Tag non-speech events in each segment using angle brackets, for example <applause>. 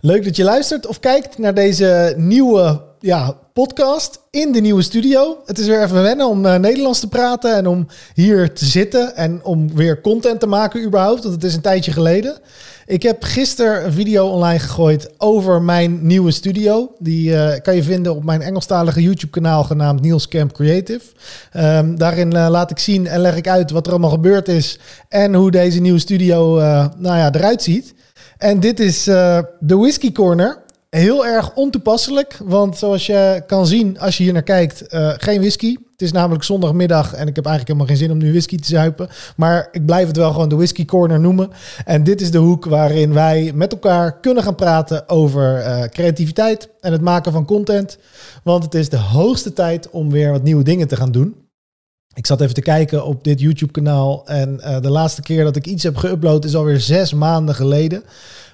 Leuk dat je luistert of kijkt naar deze nieuwe ja, podcast in de nieuwe studio. Het is weer even wennen om uh, Nederlands te praten en om hier te zitten en om weer content te maken überhaupt, want het is een tijdje geleden. Ik heb gisteren een video online gegooid over mijn nieuwe studio. Die uh, kan je vinden op mijn Engelstalige YouTube-kanaal genaamd Niels Camp Creative. Um, daarin uh, laat ik zien en leg ik uit wat er allemaal gebeurd is en hoe deze nieuwe studio nou ja, eruit ziet. En dit is uh, de Whisky Corner. Heel erg ontoepasselijk, want zoals je kan zien als je hier naar kijkt, uh, geen whisky. Het is namelijk zondagmiddag en ik heb eigenlijk helemaal geen zin om nu whisky te zuipen. Maar ik blijf het wel gewoon de Whisky Corner noemen. En dit is de hoek waarin wij met elkaar kunnen gaan praten over uh, creativiteit en het maken van content. Want het is de hoogste tijd om weer wat nieuwe dingen te gaan doen. Ik zat even te kijken op dit YouTube-kanaal en uh, de laatste keer dat ik iets heb geüpload is alweer zes maanden geleden.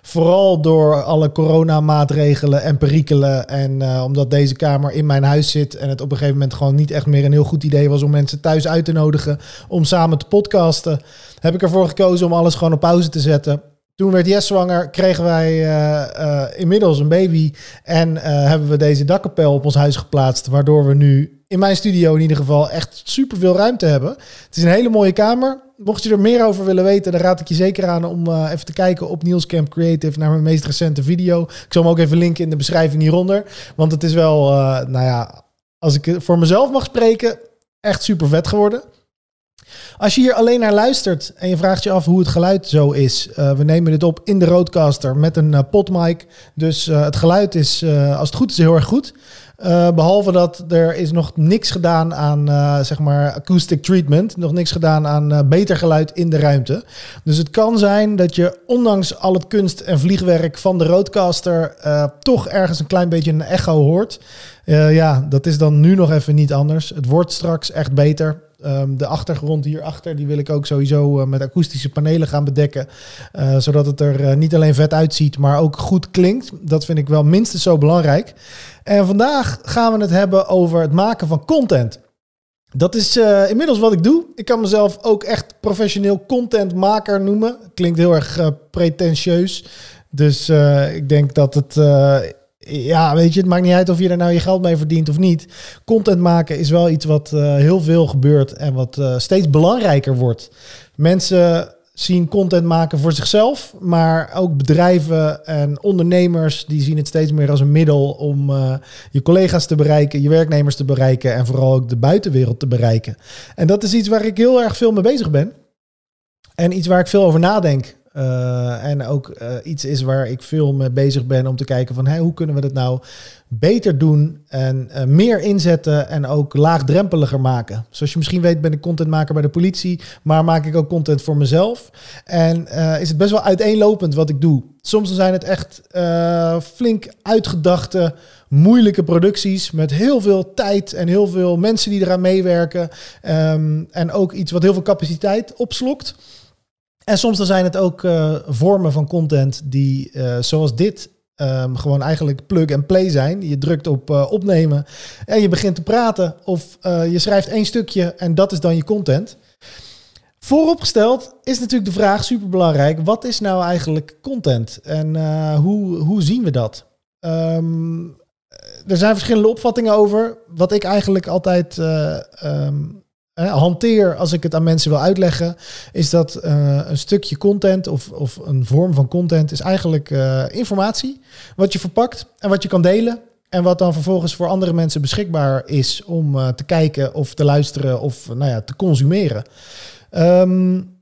Vooral door alle coronamaatregelen en perikelen. En uh, omdat deze kamer in mijn huis zit en het op een gegeven moment gewoon niet echt meer een heel goed idee was om mensen thuis uit te nodigen om samen te podcasten, heb ik ervoor gekozen om alles gewoon op pauze te zetten. Toen werd Jess zwanger, kregen wij uh, uh, inmiddels een baby en hebben we deze dakkapel op ons huis geplaatst, waardoor we nu in mijn studio in ieder geval echt super veel ruimte hebben. Het is een hele mooie kamer. Mocht je er meer over willen weten, dan raad ik je zeker aan om even te kijken op Niels Camp Creative naar mijn meest recente video. Ik zal hem ook even linken in de beschrijving hieronder. Want het is wel, uh, nou ja, als ik voor mezelf mag spreken, echt super vet geworden. Als je hier alleen naar luistert en je vraagt je af hoe het geluid zo is. Uh, we nemen dit op in de Roadcaster met een uh, potmic. Dus uh, het geluid is, als het goed is, heel erg goed. Behalve dat er is nog niks gedaan aan zeg maar acoustic treatment. Nog niks gedaan aan beter geluid in de ruimte. Dus het kan zijn dat je ondanks al het kunst en vliegwerk van de Roadcaster... toch ergens een klein beetje een echo hoort. ja, dat is dan nu nog even niet anders. Het wordt straks echt beter. Um, de achtergrond hierachter, die wil ik ook sowieso uh, met akoestische panelen gaan bedekken. Uh, zodat het er uh, niet alleen vet uitziet, maar ook goed klinkt. Dat vind ik wel minstens zo belangrijk. En vandaag gaan we het hebben over het maken van content. Dat is inmiddels wat ik doe. Ik kan mezelf ook echt professioneel contentmaker noemen. Klinkt heel erg pretentieus. Dus ik denk dat het ja, weet je, het maakt niet uit of je er nou je geld mee verdient of niet. Content maken is wel iets wat uh, heel veel gebeurt en wat uh, steeds belangrijker wordt. Mensen zien content maken voor zichzelf, maar ook bedrijven en ondernemers die zien het steeds meer als een middel om uh, je collega's te bereiken, je werknemers te bereiken en vooral ook de buitenwereld te bereiken. En dat is iets waar ik heel erg veel mee bezig ben. En iets waar ik veel over nadenk. Uh, en ook uh, iets is waar ik veel mee bezig ben om te kijken van hoe kunnen we dat nou beter doen en uh, meer inzetten en ook laagdrempeliger maken. Zoals je misschien weet ben ik contentmaker bij de politie, maar maak ik ook content voor mezelf. En is het best wel uiteenlopend wat ik doe. Soms zijn het echt flink uitgedachte, moeilijke producties met heel veel tijd en heel veel mensen die eraan meewerken. Um, en ook iets wat heel veel capaciteit opslokt. En soms zijn het ook uh, vormen van content die, uh, zoals dit, um, gewoon eigenlijk plug and play zijn. Je drukt op uh, opnemen en je begint te praten. Of je schrijft één stukje en dat is dan je content. Vooropgesteld is natuurlijk de vraag super belangrijk: wat is nou eigenlijk content en hoe, hoe zien we dat? Um, er zijn verschillende opvattingen over. Wat ik eigenlijk altijd um, hanteer als ik het aan mensen wil uitleggen, is dat uh, een stukje content of, of een vorm van content is eigenlijk uh, informatie wat je verpakt en wat je kan delen. En wat dan vervolgens voor andere mensen beschikbaar is om uh, te kijken of te luisteren of nou ja, te consumeren. Um,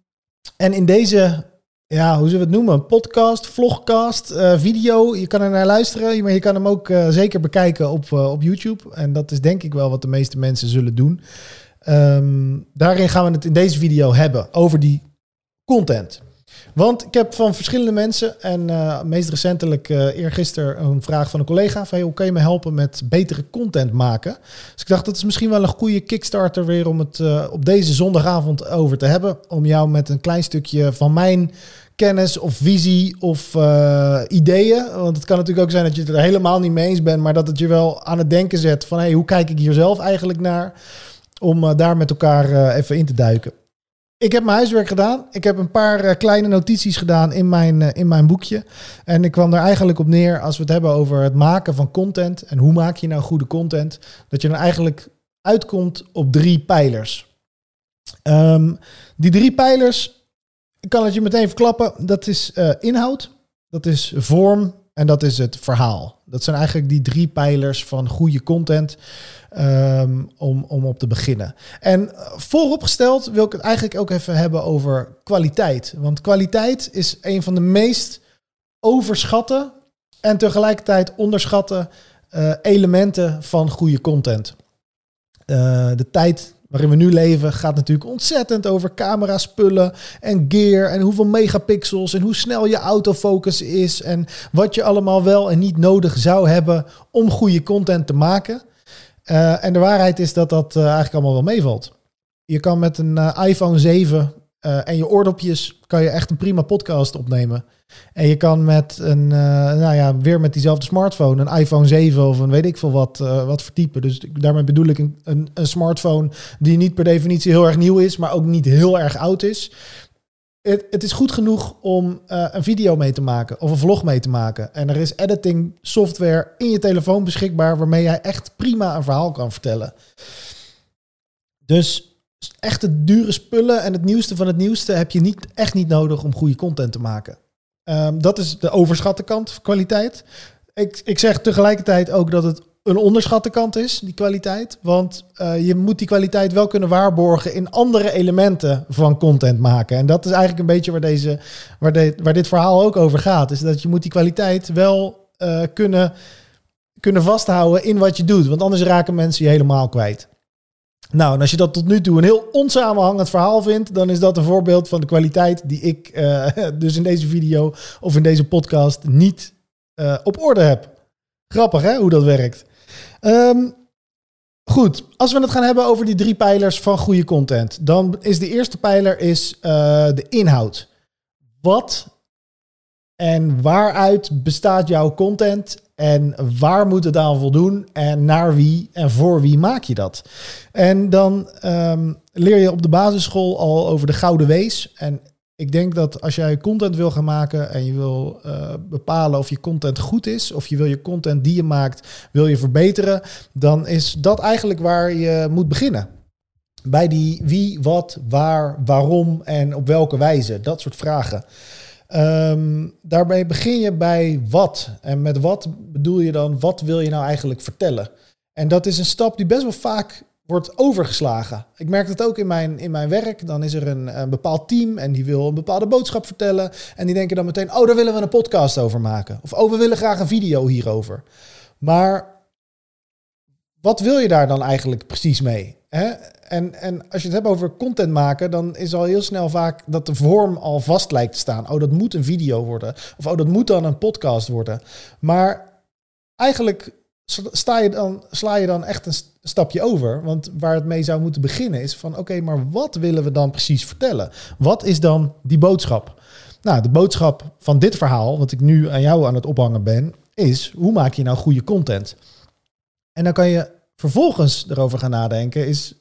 en in deze, ja, hoe zullen we het noemen? Podcast, vlogcast, video. Je kan er naar luisteren, maar je kan hem ook zeker bekijken op, op YouTube. En dat is denk ik wel wat de meeste mensen zullen doen. Um, daarin gaan we het in deze video hebben over die content. Want ik heb van verschillende mensen en uh, meest recentelijk uh, eergisteren een vraag van een collega van hoe kan je me helpen met betere content maken? Dus ik dacht dat is misschien wel een goede kickstarter weer om het uh, op deze zondagavond over te hebben. Om jou met een klein stukje van mijn kennis of visie of ideeën. Want het kan natuurlijk ook zijn dat je het er helemaal niet mee eens bent, maar dat het je wel aan het denken zet van hey, hoe kijk ik hier zelf eigenlijk naar? Om uh, daar met elkaar uh, even in te duiken. ik heb mijn huiswerk gedaan. Ik heb een paar eh, kleine notities gedaan in mijn, eh, in mijn boekje. En ik kwam er eigenlijk op neer, als we het hebben over het maken van content en hoe maak je nou goede content, dat je dan eigenlijk uitkomt op drie pijlers. Ehm, die drie pijlers, ik kan het je meteen verklappen, dat is inhoud, dat is vorm en dat is het verhaal. Dat zijn eigenlijk die drie pijlers van goede content um, om, om op te beginnen. En vooropgesteld wil ik het eigenlijk ook even hebben over kwaliteit. Want kwaliteit is een van de meest overschatte en tegelijkertijd onderschatte uh, elementen van goede content. Uh, de tijd waarin we nu leven gaat natuurlijk ontzettend over camera spullen en gear en hoeveel megapixels en hoe snel je autofocus is en wat je allemaal wel en niet nodig zou hebben om goede content te maken. Uh, en de waarheid is dat dat uh, eigenlijk allemaal wel meevalt. Je kan met een uh, iPhone 7 en je oordopjes kan je echt een prima podcast opnemen. En je kan met een, nou ja, weer met diezelfde smartphone, een iPhone 7 of een weet ik veel wat, wat vertypen. Dus daarmee bedoel ik een, een, een smartphone die niet per definitie heel erg nieuw is, maar ook niet heel erg oud is het, het, is goed genoeg om uh, een video mee te maken of een vlog mee te maken. En er is editing software in je telefoon beschikbaar waarmee jij echt prima een verhaal kan vertellen. Dus echte dure spullen en het nieuwste van het nieuwste heb je niet, echt niet nodig om goede content te maken. Um, dat is de overschatte kant van kwaliteit. Ik, ik zeg tegelijkertijd ook dat het een onderschatte kant is, die kwaliteit. Want uh, je moet die kwaliteit wel kunnen waarborgen in andere elementen van content maken. En dat is eigenlijk een beetje waar, deze, waar, de, waar dit verhaal ook over gaat. Is dat je moet die kwaliteit wel uh, kunnen, kunnen vasthouden in wat je doet. Want anders raken mensen je helemaal kwijt. Nou, en als je dat tot nu toe een heel onsamenhangend verhaal vindt, dan is dat een voorbeeld van de kwaliteit die ik uh, <laughs> dus in deze video of in deze podcast niet op orde heb. Grappig hè, hoe dat werkt. Um, goed, als we het gaan hebben over die drie pijlers van goede content, dan is de eerste pijler is, uh, de inhoud. Wat en waaruit bestaat jouw content en waar moet het aan voldoen en naar wie en voor wie maak je dat? En dan um, leer je op de basisschool al over de gouden wees. En ik denk dat als jij content wil gaan maken en je wil uh, bepalen of je content goed is, of je wil je content die je maakt, wil je verbeteren, dan is dat eigenlijk waar je moet beginnen. Bij die wie, wat, waar, waarom en op welke wijze. Dat soort vragen. Um, daarbij begin je bij wat. En met wat bedoel je dan, wat wil je nou eigenlijk vertellen? En dat is een stap die best wel vaak wordt overgeslagen. Ik merk dat ook in mijn, in mijn werk. Dan is er een, een bepaald team en die wil een bepaalde boodschap vertellen. En die denken dan meteen, oh, daar willen we een podcast over maken. Of, oh, we willen graag een video hierover. Maar wat wil je daar dan eigenlijk precies mee? En, en als je het hebt over content maken, dan is al heel snel vaak dat de vorm al vast lijkt te staan. Oh, dat moet een video worden. Of oh, dat moet dan een podcast worden. Maar eigenlijk sta je dan, sla je dan echt een stapje over. Want waar het mee zou moeten beginnen is van oké, maar wat willen we dan precies vertellen? Wat is dan die boodschap? Nou, de boodschap van dit verhaal, wat ik nu aan jou aan het ophangen ben, is hoe maak je nou goede content? En dan kan je vervolgens erover gaan nadenken, is,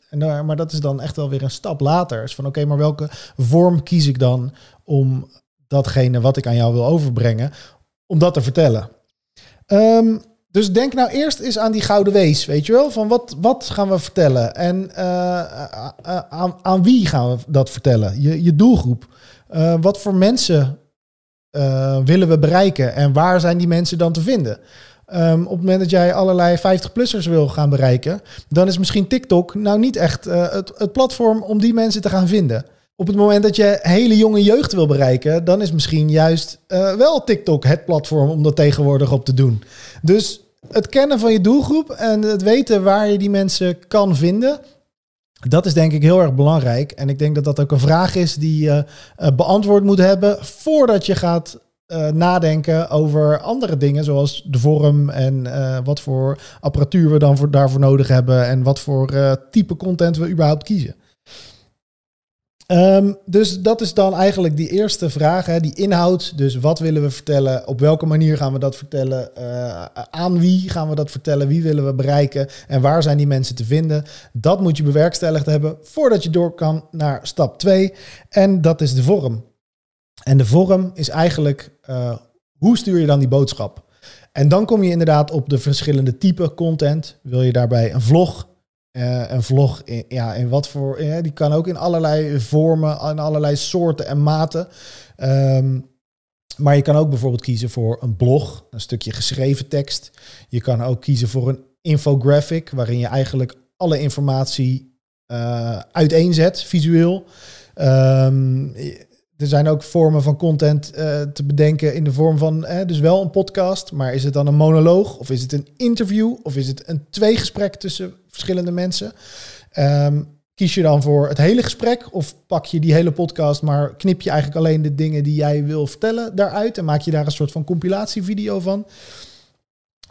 maar dat is dan echt wel weer een stap later. Is van oké, maar welke vorm kies ik dan om datgene wat ik aan jou wil overbrengen, om dat te vertellen? Um, dus denk nou eerst eens aan die gouden wees, weet je wel? Van wat, wat gaan we vertellen? En uh, aan, aan wie gaan we dat vertellen? Je, je doelgroep. Wat voor mensen willen we bereiken? En waar zijn die mensen dan te vinden? Um, op het moment dat jij allerlei 50-plussers wil gaan bereiken, dan is misschien TikTok nou niet echt het, het platform om die mensen te gaan vinden. Op het moment dat je hele jonge jeugd wil bereiken, dan is misschien juist uh, wel TikTok het platform om dat tegenwoordig op te doen. Dus het kennen van je doelgroep en het weten waar je die mensen kan vinden, dat is denk ik heel erg belangrijk. En ik denk dat dat ook een vraag is die je uh, beantwoord moet hebben voordat je gaat uh, nadenken over andere dingen, zoals de vorm en uh, wat voor apparatuur we dan voor, daarvoor nodig hebben en wat voor type content we überhaupt kiezen. Ehm, dus dat is dan eigenlijk die eerste vraag, hè, die inhoud. Dus wat willen we vertellen? Op welke manier gaan we dat vertellen? Aan wie gaan we dat vertellen? Wie willen we bereiken? En waar zijn die mensen te vinden? Dat moet je bewerkstelligd hebben voordat je door kan naar stap 2. En dat is de vorm. En de vorm is eigenlijk uh, hoe stuur je dan die boodschap? En dan kom je inderdaad op de verschillende typen content. Wil je daarbij een vlog? Uh, een vlog, ja, in wat voor. Die kan ook in allerlei vormen, in allerlei soorten en maten. Um, maar je kan ook bijvoorbeeld kiezen voor een blog, een stukje geschreven tekst. Je kan ook kiezen voor een infographic, waarin je eigenlijk alle informatie uh, uiteenzet, visueel. Um, er zijn ook vormen van content uh, te bedenken in de vorm van, eh, dus wel een podcast, maar is het dan een monoloog of is het een interview of is het een tweegesprek tussen verschillende mensen? Um, kies je dan voor het hele gesprek of pak je die hele podcast, maar knip je eigenlijk alleen de dingen die jij wil vertellen daaruit en maak je daar een soort van compilatievideo van?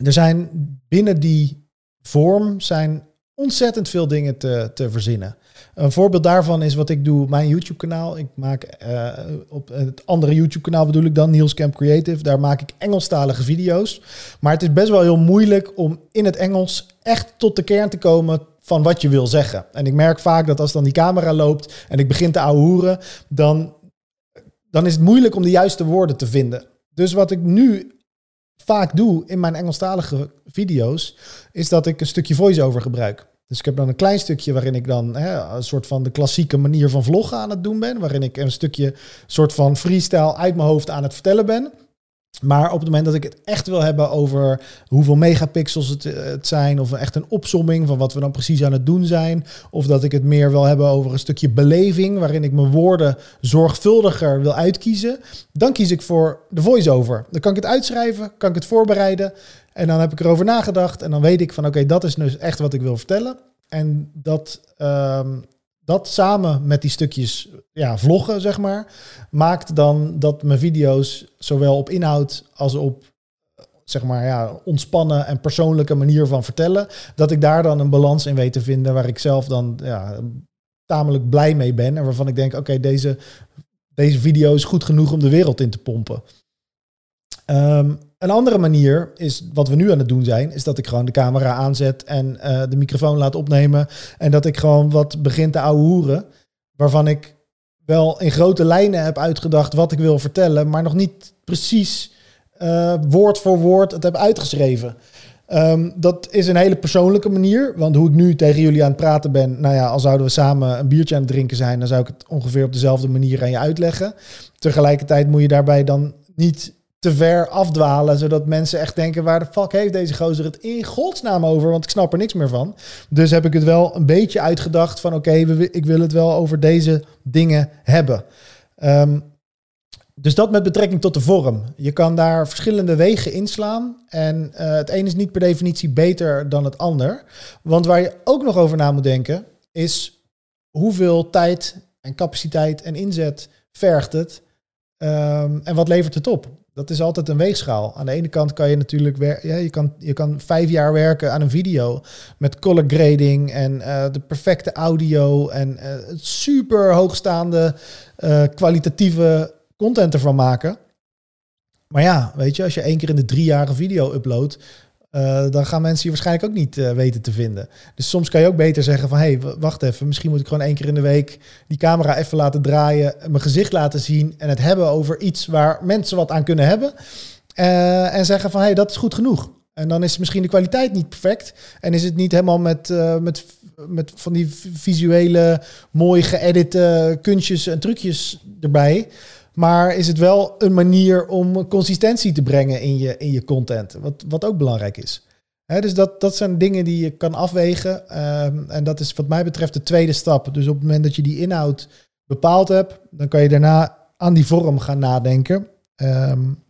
Er zijn binnen die vorm zijn ontzettend veel dingen te, te verzinnen. Een voorbeeld daarvan is wat ik doe, mijn YouTube-kanaal. Ik maak uh, op het andere YouTube-kanaal bedoel ik dan, Niels Camp Creative. Daar maak ik Engelstalige video's. Maar het is best wel heel moeilijk om in het Engels echt tot de kern te komen van wat je wil zeggen. En ik merk vaak dat als dan die camera loopt en ik begin te ouwehoeren, dan, dan is het moeilijk om de juiste woorden te vinden. Dus wat ik nu vaak doe in mijn Engelstalige video's, is dat ik een stukje voice-over gebruik. Dus ik heb dan een klein stukje waarin ik dan hè, een soort van de klassieke manier van vloggen aan het doen ben. Waarin ik een stukje soort van freestyle uit mijn hoofd aan het vertellen ben. Maar op het moment dat ik het echt wil hebben over hoeveel megapixels het, eh, het, zijn, of echt een opsomming van wat we dan precies aan het doen zijn, of dat ik het meer wil hebben over een stukje beleving, waarin ik mijn woorden zorgvuldiger wil uitkiezen, dan kies ik voor de voice-over. Dan kan ik het uitschrijven, kan ik het voorbereiden en dan heb ik erover nagedacht en dan weet ik van oké, dat is dus echt wat ik wil vertellen. En dat, um, dat samen met die stukjes ja, vloggen, zeg maar, maakt dan dat mijn video's zowel op inhoud als op zeg maar, ja, ontspannen en persoonlijke manier van vertellen, dat ik daar dan een balans in weet te vinden waar ik zelf dan ja, tamelijk blij mee ben en waarvan ik denk, oké, deze, deze video is goed genoeg om de wereld in te pompen. Um, een andere manier is, wat we nu aan het doen zijn, is dat ik gewoon de camera aanzet en uh, de microfoon laat opnemen. En dat ik gewoon wat begin te ouwehoeren. Waarvan ik wel in grote lijnen heb uitgedacht wat ik wil vertellen, maar nog niet precies uh, woord voor woord het heb uitgeschreven. Um, dat is een hele persoonlijke manier. Want hoe ik nu tegen jullie aan het praten ben, nou ja, als zouden we samen een biertje aan het drinken zijn, dan zou ik het ongeveer op dezelfde manier aan je uitleggen. Tegelijkertijd moet je daarbij dan niet te ver afdwalen, zodat mensen echt denken, waar de fuck heeft deze gozer het in godsnaam over? Want ik snap er niks meer van. Dus heb ik het wel een beetje uitgedacht van, oké, ik wil het wel over deze dingen hebben. Um, dus dat met betrekking tot de vorm. Je kan daar verschillende wegen inslaan. En uh, het een is niet per definitie beter dan het ander. Want waar je ook nog over na moet denken, is hoeveel tijd en capaciteit en inzet vergt het? Um, en wat levert het op? Dat is altijd een weegschaal. Aan de ene kant kan je natuurlijk ja, je, kan, je kan vijf jaar werken aan een video met color grading en uh, de perfecte audio en uh, super hoogstaande uh, kwalitatieve content ervan maken. Maar ja, weet je, als je één keer in de drie jaar een video uploadt, uh, dan gaan mensen je waarschijnlijk ook niet uh, weten te vinden. Dus soms kan je ook beter zeggen van... hé, hey, wacht even, misschien moet ik gewoon één keer in de week... die camera even laten draaien, mijn gezicht laten zien... en het hebben over iets waar mensen wat aan kunnen hebben. Uh, en zeggen van, hé, hey, dat is goed genoeg. En dan is misschien de kwaliteit niet perfect... en is het niet helemaal met, met, met van die visuele, mooi geëdite kunstjes en trucjes erbij... Maar is het wel een manier om consistentie te brengen in je, in je content? Wat, wat ook belangrijk is. dus dat, dat zijn dingen die je kan afwegen. Um, en dat is wat mij betreft de tweede stap. Dus op het moment dat je die inhoud bepaald hebt, dan kan je daarna aan die vorm gaan nadenken. Um,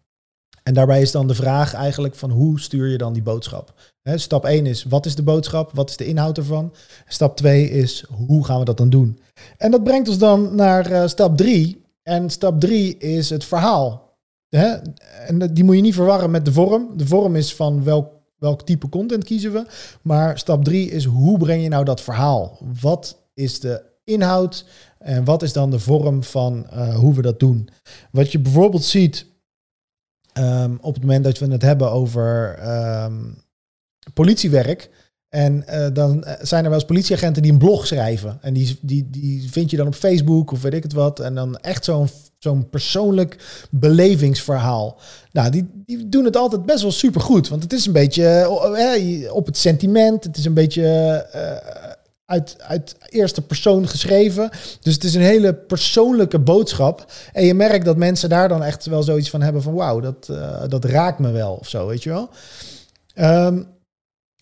en daarbij is dan de vraag eigenlijk van hoe stuur je dan die boodschap? Stap 1 is wat is de boodschap? Wat is de inhoud ervan? Stap 2 is hoe gaan we dat dan doen? En dat brengt ons dan naar uh, stap 3. En stap drie is het verhaal. Hè? En die moet je niet verwarren met de vorm. De vorm is van welk, welk type content kiezen we. Maar stap drie is hoe breng je nou dat verhaal? Wat is de inhoud en wat is dan de vorm van hoe we dat doen. Wat je bijvoorbeeld ziet ehm, op het moment dat we het hebben over ehm, politiewerk. En dan zijn er wel eens politieagenten die een blog schrijven. En die, die, die vind je dan op Facebook of weet ik het wat. En dan echt zo'n zo'n persoonlijk belevingsverhaal. Nou, die, die doen het altijd best wel super goed. Want het is een beetje uh, op het sentiment. Het is een beetje uit, uit eerste persoon geschreven. Dus het is een hele persoonlijke boodschap. En je merkt dat mensen daar dan echt wel zoiets van hebben van... wauw, dat, dat raakt me wel of zo, weet je wel. Um,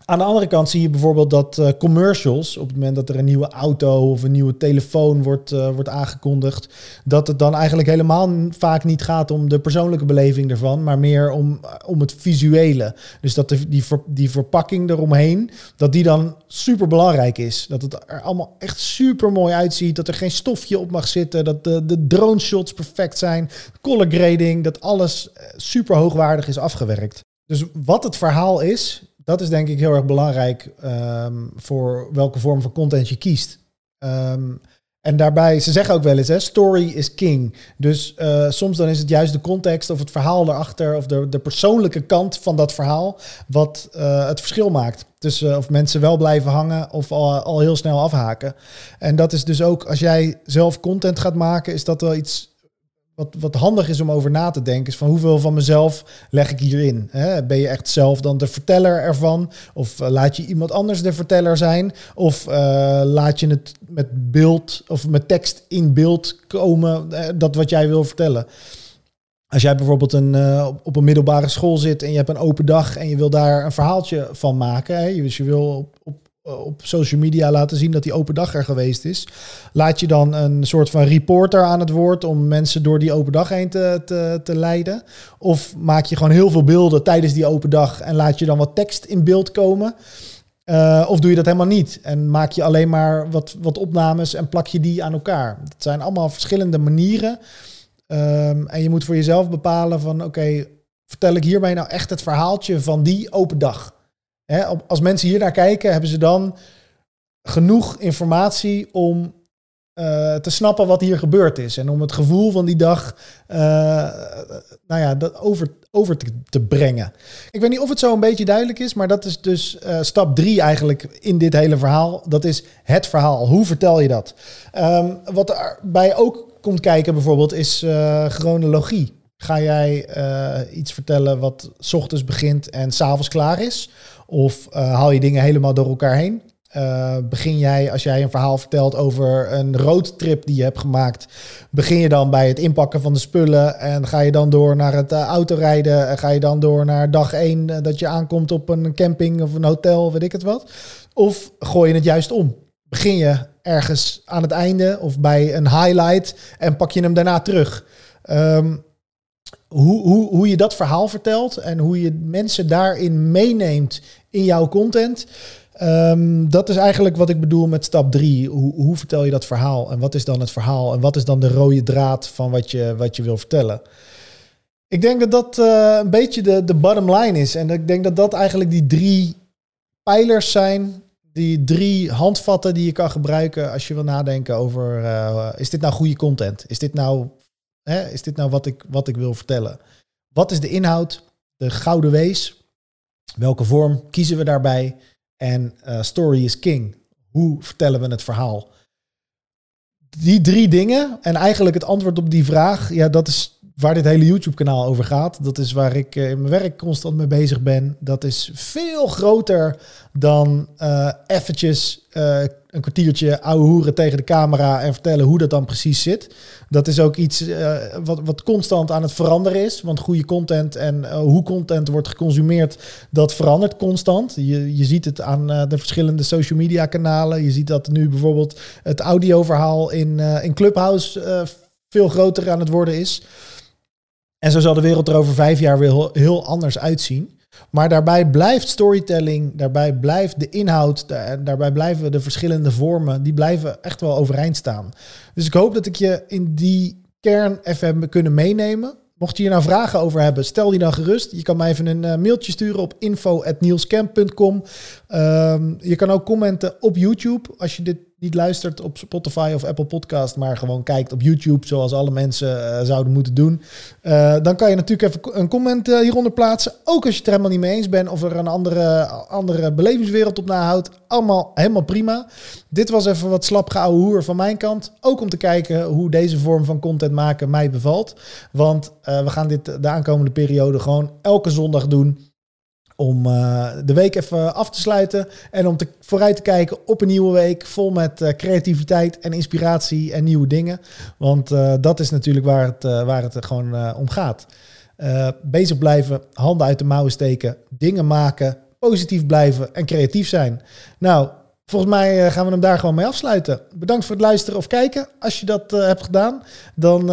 aan de andere kant zie je bijvoorbeeld dat uh, commercials, op het moment dat er een nieuwe auto of een nieuwe telefoon wordt, uh, wordt aangekondigd, dat het dan eigenlijk helemaal vaak niet gaat om de persoonlijke beleving ervan, maar meer om, om het visuele. Dus dat die, die verpakking eromheen, dat die dan super belangrijk is. Dat het er allemaal echt super mooi uitziet, dat er geen stofje op mag zitten, dat de, de drone shots perfect zijn, color grading, dat alles eh, super hoogwaardig is afgewerkt. Dus wat het verhaal is, dat is denk ik heel erg belangrijk um, voor welke vorm van content je kiest. Um, en daarbij, ze zeggen ook wel eens, hè, story is king. Dus uh, soms dan is het juist de context of het verhaal erachter, of de, de persoonlijke kant van dat verhaal, wat uh, het verschil maakt. Tussen uh, of mensen wel blijven hangen of al, al heel snel afhaken. En dat is dus ook, als jij zelf content gaat maken, is dat wel iets wat, wat handig is om over na te denken, is van hoeveel van mezelf leg ik hierin? Hè? Ben je echt zelf dan de verteller ervan? Of uh, laat je iemand anders de verteller zijn? Of uh, laat je het met beeld of met tekst in beeld komen, uh, dat wat jij wil vertellen? Als jij bijvoorbeeld een, op een middelbare school zit en je hebt een open dag en je wil daar een verhaaltje van maken, hè? dus je wil op, op eh, op social media laten zien dat die open dag er geweest is. Laat je dan een soort van reporter aan het woord om mensen door die open dag heen te, te, te leiden? Of maak je gewoon heel veel beelden tijdens die open dag en laat je dan wat tekst in beeld komen? Uh, of doe je dat helemaal niet en maak je alleen maar wat, wat opnames en plak je die aan elkaar? Dat zijn allemaal verschillende manieren. Um, en je moet voor jezelf bepalen van oké, vertel ik hiermee nou echt het verhaaltje van die open dag? Als mensen hier naar kijken, hebben ze dan genoeg informatie om uh, te snappen wat hier gebeurd is. En om het gevoel van die dag uh, nou ja, dat over, over te, brengen. Ik weet niet of het zo een beetje duidelijk is, maar dat is dus uh, stap drie eigenlijk in dit hele verhaal. Dat is het verhaal. Hoe vertel je dat? Um, wat erbij ook komt kijken bijvoorbeeld is chronologie. Ga jij iets vertellen wat s ochtends begint en s'avonds klaar is? Of uh, haal je dingen helemaal door elkaar heen? Uh, begin jij, als jij een verhaal vertelt over een roadtrip die je hebt gemaakt, begin je dan bij het inpakken van de spullen en ga je dan door naar het uh, autorijden en ga je dan door naar dag één dat je aankomt op een camping of een hotel, weet ik het wat? Of gooi je het juist om? Begin je ergens aan het einde of bij een highlight en pak je hem daarna terug? Um, hoe, hoe, hoe je dat verhaal vertelt en hoe je mensen daarin meeneemt in jouw content. Um, dat is eigenlijk wat ik bedoel met stap drie. Hoe, hoe vertel je dat verhaal? En wat is dan het verhaal? En wat is dan de rode draad van wat je, wat je wil vertellen? Ik denk dat dat uh, een beetje de, de bottom line is. En ik denk dat dat eigenlijk die drie pijlers zijn. Die drie handvatten die je kan gebruiken als je wil nadenken over... Uh, is dit nou goede content? Is dit nou Is dit nou wat ik, wat ik wil vertellen? Wat is de inhoud? De gouden wees? Welke vorm kiezen we daarbij? En uh, story is king. Hoe vertellen we het verhaal? Die drie dingen en eigenlijk het antwoord op die vraag, ja, dat is waar dit hele YouTube-kanaal over gaat. Dat is waar ik uh, in mijn werk constant mee bezig ben. Dat is veel groter dan uh, eventjes een kwartiertje ouwe hoeren tegen de camera en vertellen hoe dat dan precies zit. Dat is ook iets wat, wat constant aan het veranderen is. Want goede content en hoe content wordt geconsumeerd, dat verandert constant. Je, je ziet het aan de verschillende social media kanalen. Je ziet dat nu bijvoorbeeld het audioverhaal in, in Clubhouse veel groter aan het worden is. En zo zal de wereld er over vijf jaar weer heel, anders uitzien. Maar daarbij blijft storytelling, daarbij blijft de inhoud, daarbij blijven de verschillende vormen, die blijven echt wel overeind staan. Dus ik hoop dat ik je in die kern even heb kunnen meenemen. Mocht je hier nou vragen over hebben, stel die dan gerust. Je kan mij even een uh, mailtje sturen op info.nielscamp.com. Um, je kan ook commenten op YouTube als je dit luistert op Spotify of Apple Podcast, maar gewoon kijkt op YouTube, zoals alle mensen eh, zouden moeten doen, uh, dan kan je natuurlijk even een comment uh, hieronder plaatsen. Ook als je het er helemaal niet mee eens bent of er een andere, andere belevingswereld op nahoudt. Allemaal helemaal prima. Dit was even wat slap hoer van mijn kant. Ook om te kijken hoe deze vorm van content maken mij bevalt. Want we gaan dit de aankomende periode gewoon elke zondag doen om uh, de week even af te sluiten en om te, vooruit te kijken op een nieuwe week vol met uh, creativiteit en inspiratie en nieuwe dingen. Want uh, dat is natuurlijk waar het, waar het gewoon om gaat. bezig blijven, handen uit de mouwen steken, dingen maken, positief blijven en creatief zijn. Nou, volgens mij gaan we hem daar gewoon mee afsluiten. Bedankt voor het luisteren of kijken. Als je dat hebt gedaan, dan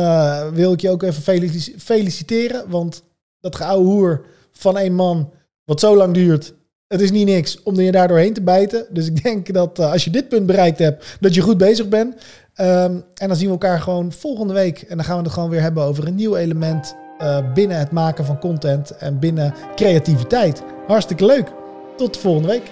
wil ik je ook even feliciteren. Want dat geouwe hoer van één man wat zo lang duurt. Het is niet niks om je daar doorheen te bijten. Dus ik denk dat eh, als je dit punt bereikt hebt, dat je goed bezig bent. Ehm, en dan zien we elkaar gewoon volgende week. En dan gaan we het gewoon weer hebben over een nieuw element eh, binnen het maken van content en binnen creativiteit. Hartstikke leuk. Tot volgende week.